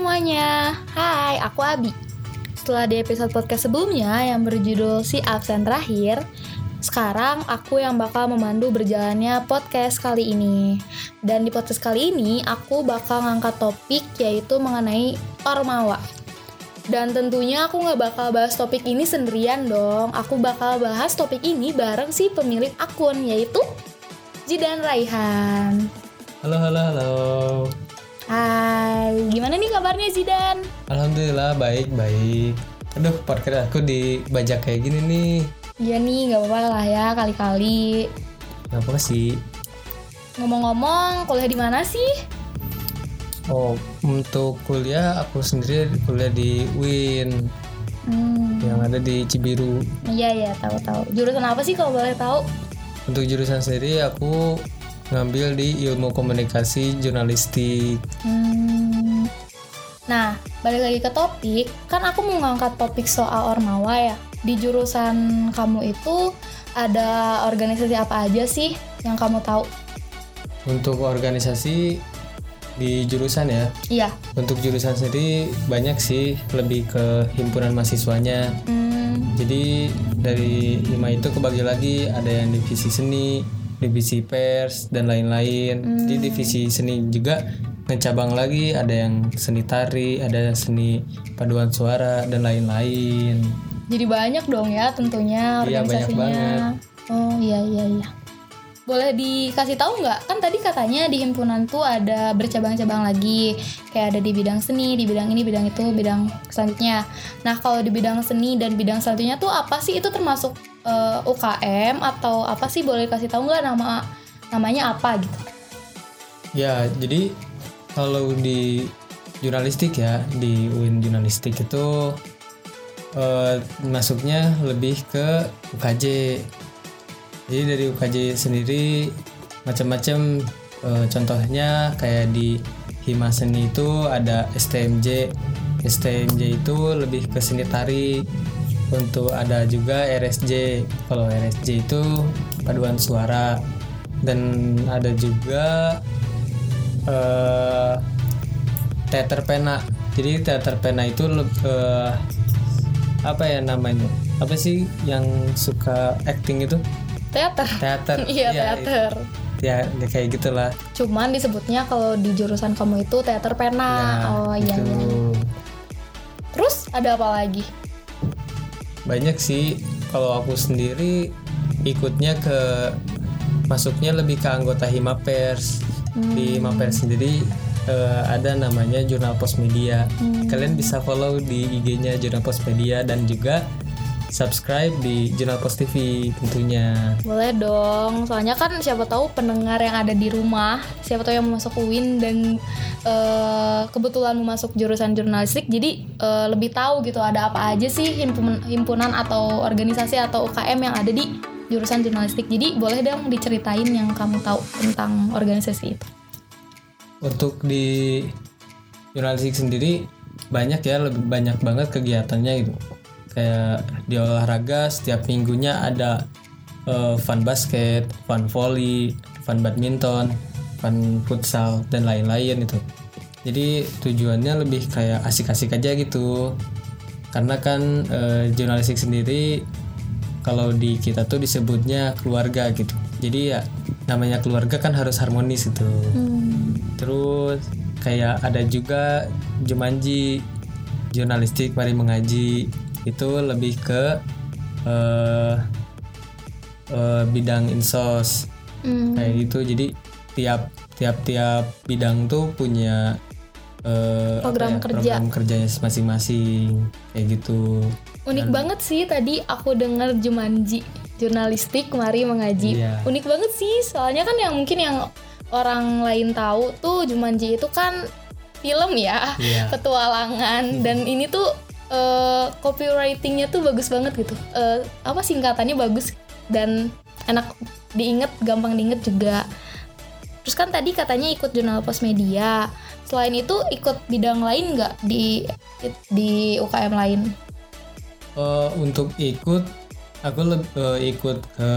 semuanya, hai aku Abi Setelah di episode podcast sebelumnya yang berjudul Si Absen Terakhir Sekarang aku yang bakal memandu berjalannya podcast kali ini Dan di podcast kali ini aku bakal ngangkat topik yaitu mengenai Ormawa dan tentunya aku nggak bakal bahas topik ini sendirian dong. Aku bakal bahas topik ini bareng si pemilik akun yaitu Jidan Raihan. Halo, halo, halo. Hai, gimana nih kabarnya Zidan? Alhamdulillah baik, baik. Aduh, podcast aku dibajak kayak gini nih. Iya nih, nggak apa-apa lah ya kali-kali. Kenapa sih? Ngomong-ngomong, kuliah di mana sih? Oh, untuk kuliah aku sendiri kuliah di UIN Hmm, yang ada di Cibiru. iya ya, tahu-tahu. Jurusan apa sih kalau boleh tahu? Untuk jurusan sendiri aku ngambil di ilmu komunikasi jurnalistik. Hmm. Nah, balik lagi ke topik, kan aku mau ngangkat topik soal Ormawa ya. Di jurusan kamu itu ada organisasi apa aja sih yang kamu tahu? Untuk organisasi di jurusan ya. Iya. Untuk jurusan sendiri banyak sih lebih ke himpunan mahasiswanya. Hmm, Jadi dari lima itu kebagi lagi ada yang divisi seni, divisi pers dan lain-lain. Di divisi seni juga ngecabang lagi ada yang seni tari, ada yang seni paduan suara dan lain-lain. jadi banyak dong ya tentunya Iya, banyak organisasinya. banget. Oh iya iya iya. Boleh dikasih tahu nggak? Kan tadi katanya di himpunan tuh ada bercabang-cabang lagi. Kayak ada di bidang seni, di bidang ini, bidang itu, bidang selanjutnya. Nah kalau di bidang seni dan bidang selanjutnya tuh apa sih? Itu termasuk eh, UKM atau apa sih? Boleh kasih tahu nggak nama namanya apa gitu? Ya, jadi kalau di jurnalistik ya, di UIN jurnalistik itu eh, masuknya lebih ke UKJ. Jadi dari UKJ sendiri macam-macam eh, contohnya kayak di Hima Seni itu ada STMJ. STMJ itu lebih ke seni tari. Untuk ada juga RSJ. Kalau RSJ itu paduan suara dan ada juga eh teater pena. Jadi teater pena itu eh, apa ya namanya? Apa sih yang suka acting itu? Teater. Teater. Iya Ya, teater. Ya, ya kayak gitulah. Cuman disebutnya kalau di jurusan kamu itu teater pena. Ya, oh iya gitu. iya. Terus ada apa lagi? Banyak sih kalau aku sendiri ikutnya ke masuknya lebih ke anggota Hima Pers. Di Hima Pers sendiri eh, ada namanya Jurnal Pos Media. Kalian bisa follow di IG-nya Jurnal Pos Media dan juga subscribe di Jurnal Pos TV tentunya. Boleh dong, soalnya kan siapa tahu pendengar yang ada di rumah, siapa tahu yang mau masuk UIN dan eh, kebetulan mau masuk jurusan jurnalistik, jadi eh, lebih tahu gitu ada apa aja sih himpunan, himpunan atau organisasi atau UKM yang ada di jurusan jurnalistik. Jadi boleh dong diceritain yang kamu tahu tentang organisasi itu. Untuk di jurnalistik sendiri banyak ya lebih banyak banget kegiatannya gitu. Kayak di olahraga setiap minggunya ada eh, fun basket, fun volley, fun badminton, fun futsal dan lain-lain itu. Jadi tujuannya lebih kayak asik-asik aja gitu. Karena kan eh, jurnalistik sendiri kalau di kita tuh disebutnya keluarga gitu. Jadi ya namanya keluarga kan harus harmonis gitu. Terus kayak ada juga Jumanji jurnalistik mari mengaji itu lebih ke eh eh, bidang insos Hmm, kayak gitu. Jadi tiap tiap tiap bidang tuh punya apa Program ya, kerja. program kerjanya masing-masing kayak gitu. Unik banget sih tadi aku dengar Jumanji jurnalistik mari mengaji. Iya. Unik banget sih, soalnya kan yang mungkin yang orang lain tahu tuh Jumanji itu kan film ya, Iya. petualangan dan ini tuh eh, copywritingnya tuh bagus banget gitu. Eh, apa singkatannya bagus dan enak diinget, gampang diinget juga. Terus kan tadi katanya ikut jurnal pos media. Selain itu ikut bidang lain nggak di di UKM lain? Eh, untuk ikut aku eh, ikut ke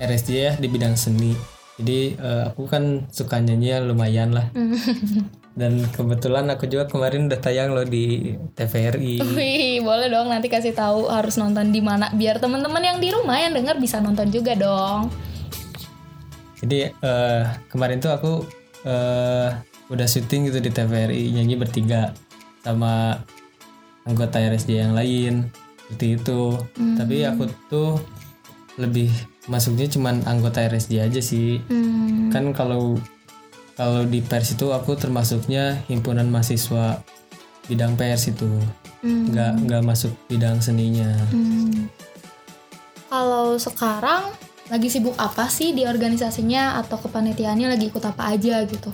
RSJ ya di bidang seni jadi eh, aku kan suka nyanyi ya lumayan lah dan kebetulan aku juga kemarin udah tayang loh di TVRI Wih, boleh dong nanti kasih tahu harus nonton di mana biar teman-teman yang di rumah yang dengar bisa nonton juga dong. jadi eh, kemarin tuh aku eh, udah syuting gitu di TVRI nyanyi bertiga sama anggota RSJ yang lain seperti itu tapi aku tuh lebih masuknya cuman anggota RSJ aja sih Hmm. kan kalau kalau di pers itu aku termasuknya himpunan mahasiswa bidang pers itu Hmm. nggak nggak masuk bidang seninya Hmm. Kalau sekarang lagi sibuk apa sih di organisasinya atau kepanitiaannya lagi ikut apa aja gitu?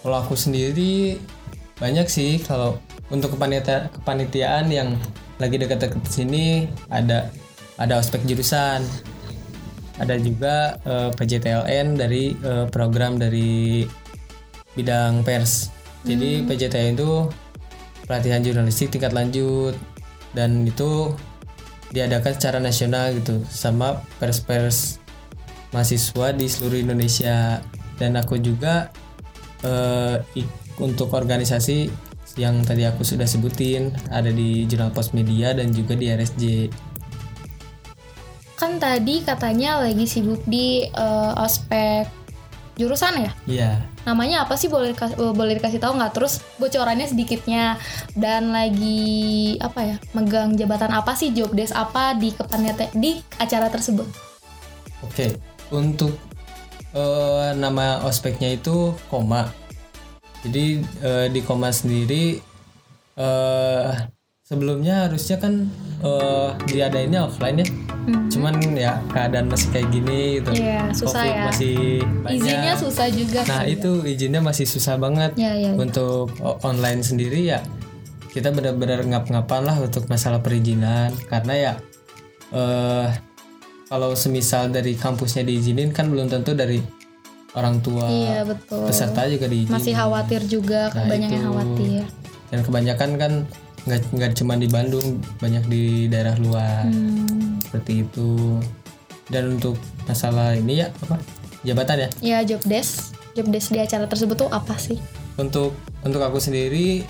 kalau aku sendiri banyak sih kalau untuk kepanitiaan kepanitiaan yang lagi dekat-dekat sini ada ada ospek jurusan ada juga eh, PJTLN dari eh, program dari bidang pers. Jadi PJTLN itu pelatihan jurnalistik tingkat lanjut. Dan itu diadakan secara nasional gitu sama pers-pers mahasiswa di seluruh Indonesia. Dan aku juga ik- untuk organisasi yang tadi aku sudah sebutin ada di Jurnal Pos Media dan juga di RSJ Kan tadi katanya lagi sibuk di eh, ospek jurusan ya? Iya Namanya apa sih boleh dikasih, boleh dikasih tahu nggak? Terus bocorannya sedikitnya dan lagi apa ya? Megang jabatan apa sih job desk apa di kepanitiaan di acara tersebut? oke untuk eh, nama ospeknya itu koma jadi eh, di koma sendiri eh sebelumnya harusnya kan eh diadainnya offline ya Hmm. cuman ya keadaan masih kayak gini gitu Iya, susah Covid ya. masih banyak Izinnya susah juga. Nah itu izinnya masih susah banget Ya, ya, ya. untuk online sendiri ya kita benar-benar ngap-ngapan lah untuk masalah perizinan karena ya eh kalau semisal dari kampusnya diizinin kan belum tentu dari orang tua Iya betul. peserta juga diizinin Masih khawatir juga, Nah, itu. khawatir. dan kebanyakan kan nggak nggak cuma di Bandung banyak di daerah luar Hmm. seperti itu dan untuk masalah ini ya apa jabatan ya Ya job desk, job desk di acara tersebut tuh apa sih? untuk untuk aku sendiri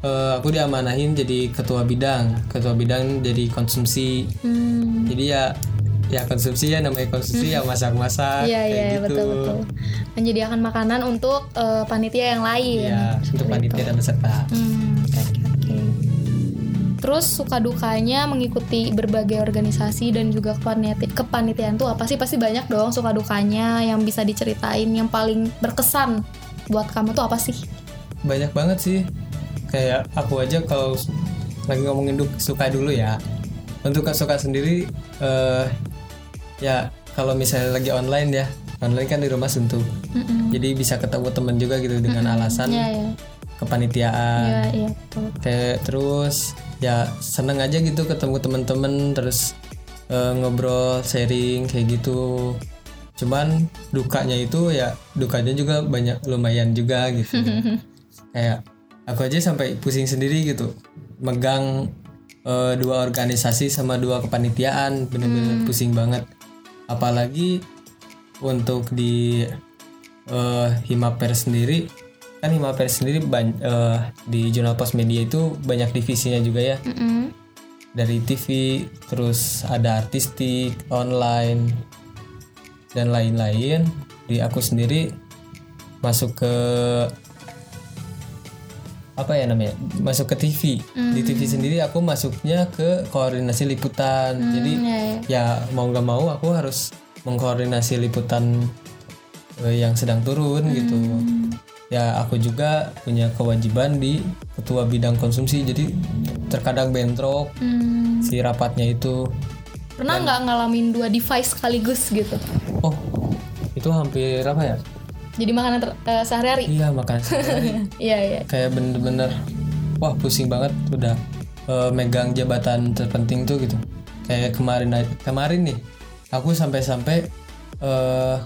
eh, aku diamanahin jadi ketua bidang ketua bidang jadi konsumsi Hmm. jadi ya ya konsumsi ya namanya konsumsi ya masak-masak Iya kayak iya gitu betul betul. Menyediakan makanan untuk eh, panitia yang lain. ya untuk panitia dan peserta Hmm, oke. Terus suka dukanya mengikuti berbagai organisasi dan juga kepaniti kepanitiaan tuh apa sih? Pasti banyak dong suka dukanya yang bisa diceritain yang paling berkesan buat kamu tuh apa sih? banyak banget sih kayak aku aja kalau lagi ngomongin duk- suka dulu ya untuk suka sendiri eh ya kalau misalnya lagi online ya online kan di rumah suntuk Mm-mm. jadi bisa ketemu teman juga gitu dengan alasan Iya iya. kepanitiaan Iya iya betul. kayak terus ya seneng aja gitu ketemu teman-teman terus eh, ngobrol sharing kayak gitu. Cuman dukanya itu ya dukanya juga banyak lumayan juga gitu. Kayak aku aja sampai pusing sendiri gitu. Megang eh, dua organisasi sama dua kepanitiaan bener-bener pusing banget. Apalagi untuk di eh, Himaper sendiri kan Himaper sendiri ban- eh, di Jurnal Pos Media itu banyak divisinya juga ya. Mm-mm. dari TV terus ada artistik online dan lain-lain. Di aku sendiri masuk ke apa ya namanya masuk ke TV di TV sendiri aku masuknya ke koordinasi liputan. Jadi Iya iya. ya mau nggak mau aku harus mengkoordinasi liputan eh, yang sedang turun gitu ya aku juga punya kewajiban di ketua bidang konsumsi jadi terkadang bentrok Hmm. si rapatnya itu Pernah nggak ngalamin dua device sekaligus gitu? oh itu hampir apa ya Jadi makanan ter- eh, sehari-hari. iya makan sehari Iya iya. kayak bener-bener wah pusing banget udah eh, megang jabatan terpenting tuh gitu kayak kemarin kemarin nih aku sampai-sampai eh,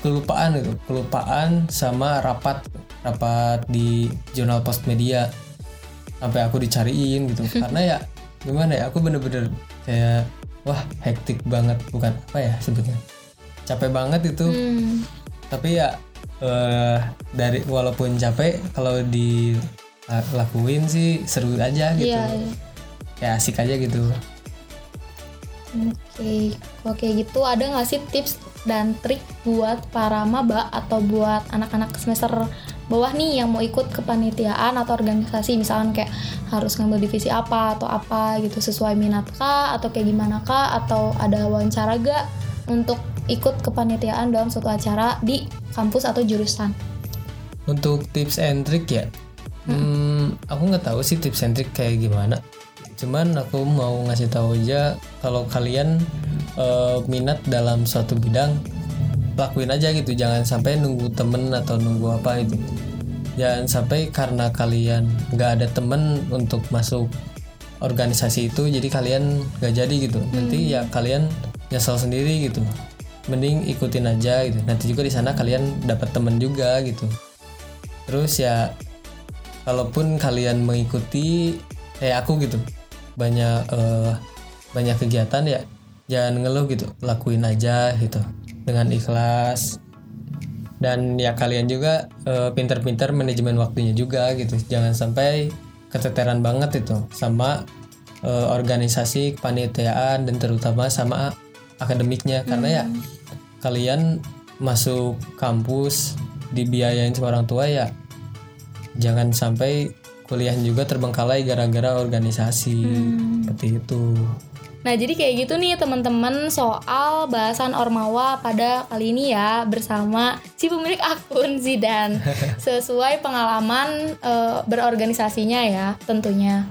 kelupaan gitu kelupaan sama rapat rapat di jurnal post media sampai aku dicariin gitu. Karena ya gimana ya aku bener-bener kayak wah hektik banget bukan apa ya sebutnya. Capek banget itu. Hmm. tapi ya eh dari walaupun capek kalau dilakuin sih seru aja gitu. Iya, iya. kayak asik aja gitu. Oke, kalau kayak gitu ada nggak sih tips dan trik buat para maba atau buat anak-anak semester bawah nih yang mau ikut kepanitiaan atau organisasi misalkan kayak harus ngambil divisi apa atau apa gitu sesuai minat kah atau kayak gimana kah atau ada wawancara gak untuk ikut kepanitiaan dalam suatu acara di kampus atau jurusan. untuk tips and trick ya? Hmm, aku nggak tahu sih tips and trick kayak gimana. Cuman aku mau ngasih tahu aja kalau kalian eh, minat dalam suatu bidang lakuin aja gitu jangan sampai nunggu temen atau nunggu apa itu jangan sampai karena kalian nggak ada temen untuk masuk organisasi itu jadi kalian nggak jadi gitu. Nanti ya kalian nyesel sendiri gitu. Mending ikutin aja gitu. Nanti juga di sana kalian dapat temen juga gitu. Terus ya kalaupun kalian mengikuti kayak aku gitu. Banyak eh, banyak kegiatan ya jangan ngeluh gitu. Lakuin aja gitu dengan ikhlas. Dan ya kalian juga eh, pinter-pinter manajemen waktunya juga gitu. Jangan sampai keteteran banget itu sama eh, organisasi kepanitiaan dan terutama sama akademiknya. Karena ya kalian masuk kampus dibiayain sama orang tua ya jangan sampai kuliah juga terbengkalai gara-gara organisasi. Seperti itu Nah, jadi kayak gitu nih teman-teman soal bahasan Ormawa pada kali ini ya bersama si pemilik akun Zidan. Sesuai pengalaman eh, berorganisasinya ya tentunya.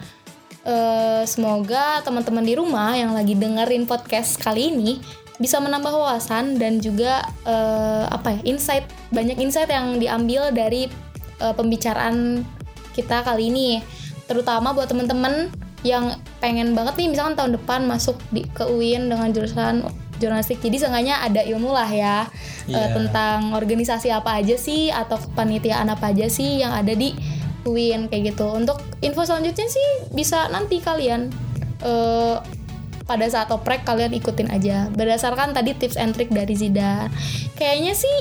Eh, semoga teman-teman di rumah yang lagi dengerin podcast kali ini bisa menambah wawasan dan juga eh, apa ya insight banyak insight yang diambil dari eh, pembicaraan kita kali ini terutama buat teman-teman yang pengen banget nih misalkan tahun depan masuk di ke UIN dengan jurusan jurnalistik. Jadi seenggaknya ada ilmu lah ya eh, Iya. tentang organisasi apa aja sih atau kepanitiaan apa aja sih yang ada di UIN kayak gitu. Untuk info selanjutnya sih bisa nanti kalian eh, pada saat oprek kalian ikutin aja. Berdasarkan tadi tips and trick dari Zida. Kayaknya sih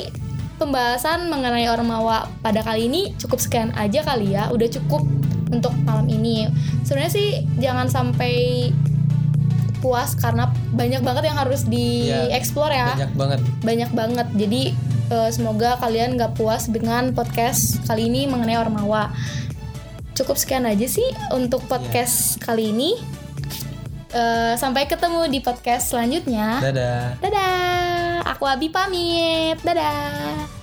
pembahasan mengenai Ormawa pada kali ini cukup sekian aja kali ya. Udah cukup untuk malam ini. Sebenarnya sih jangan sampai puas karena banyak banget yang harus Iya, dieksplor ya. banyak banget. Banyak banget. Jadi eh, semoga kalian nggak puas dengan podcast kali ini mengenai Ormawa. Cukup sekian aja sih untuk podcast kali ini. Eh, sampai ketemu di podcast selanjutnya. Dadah. Dadah. Aku Abi pamit. Dadah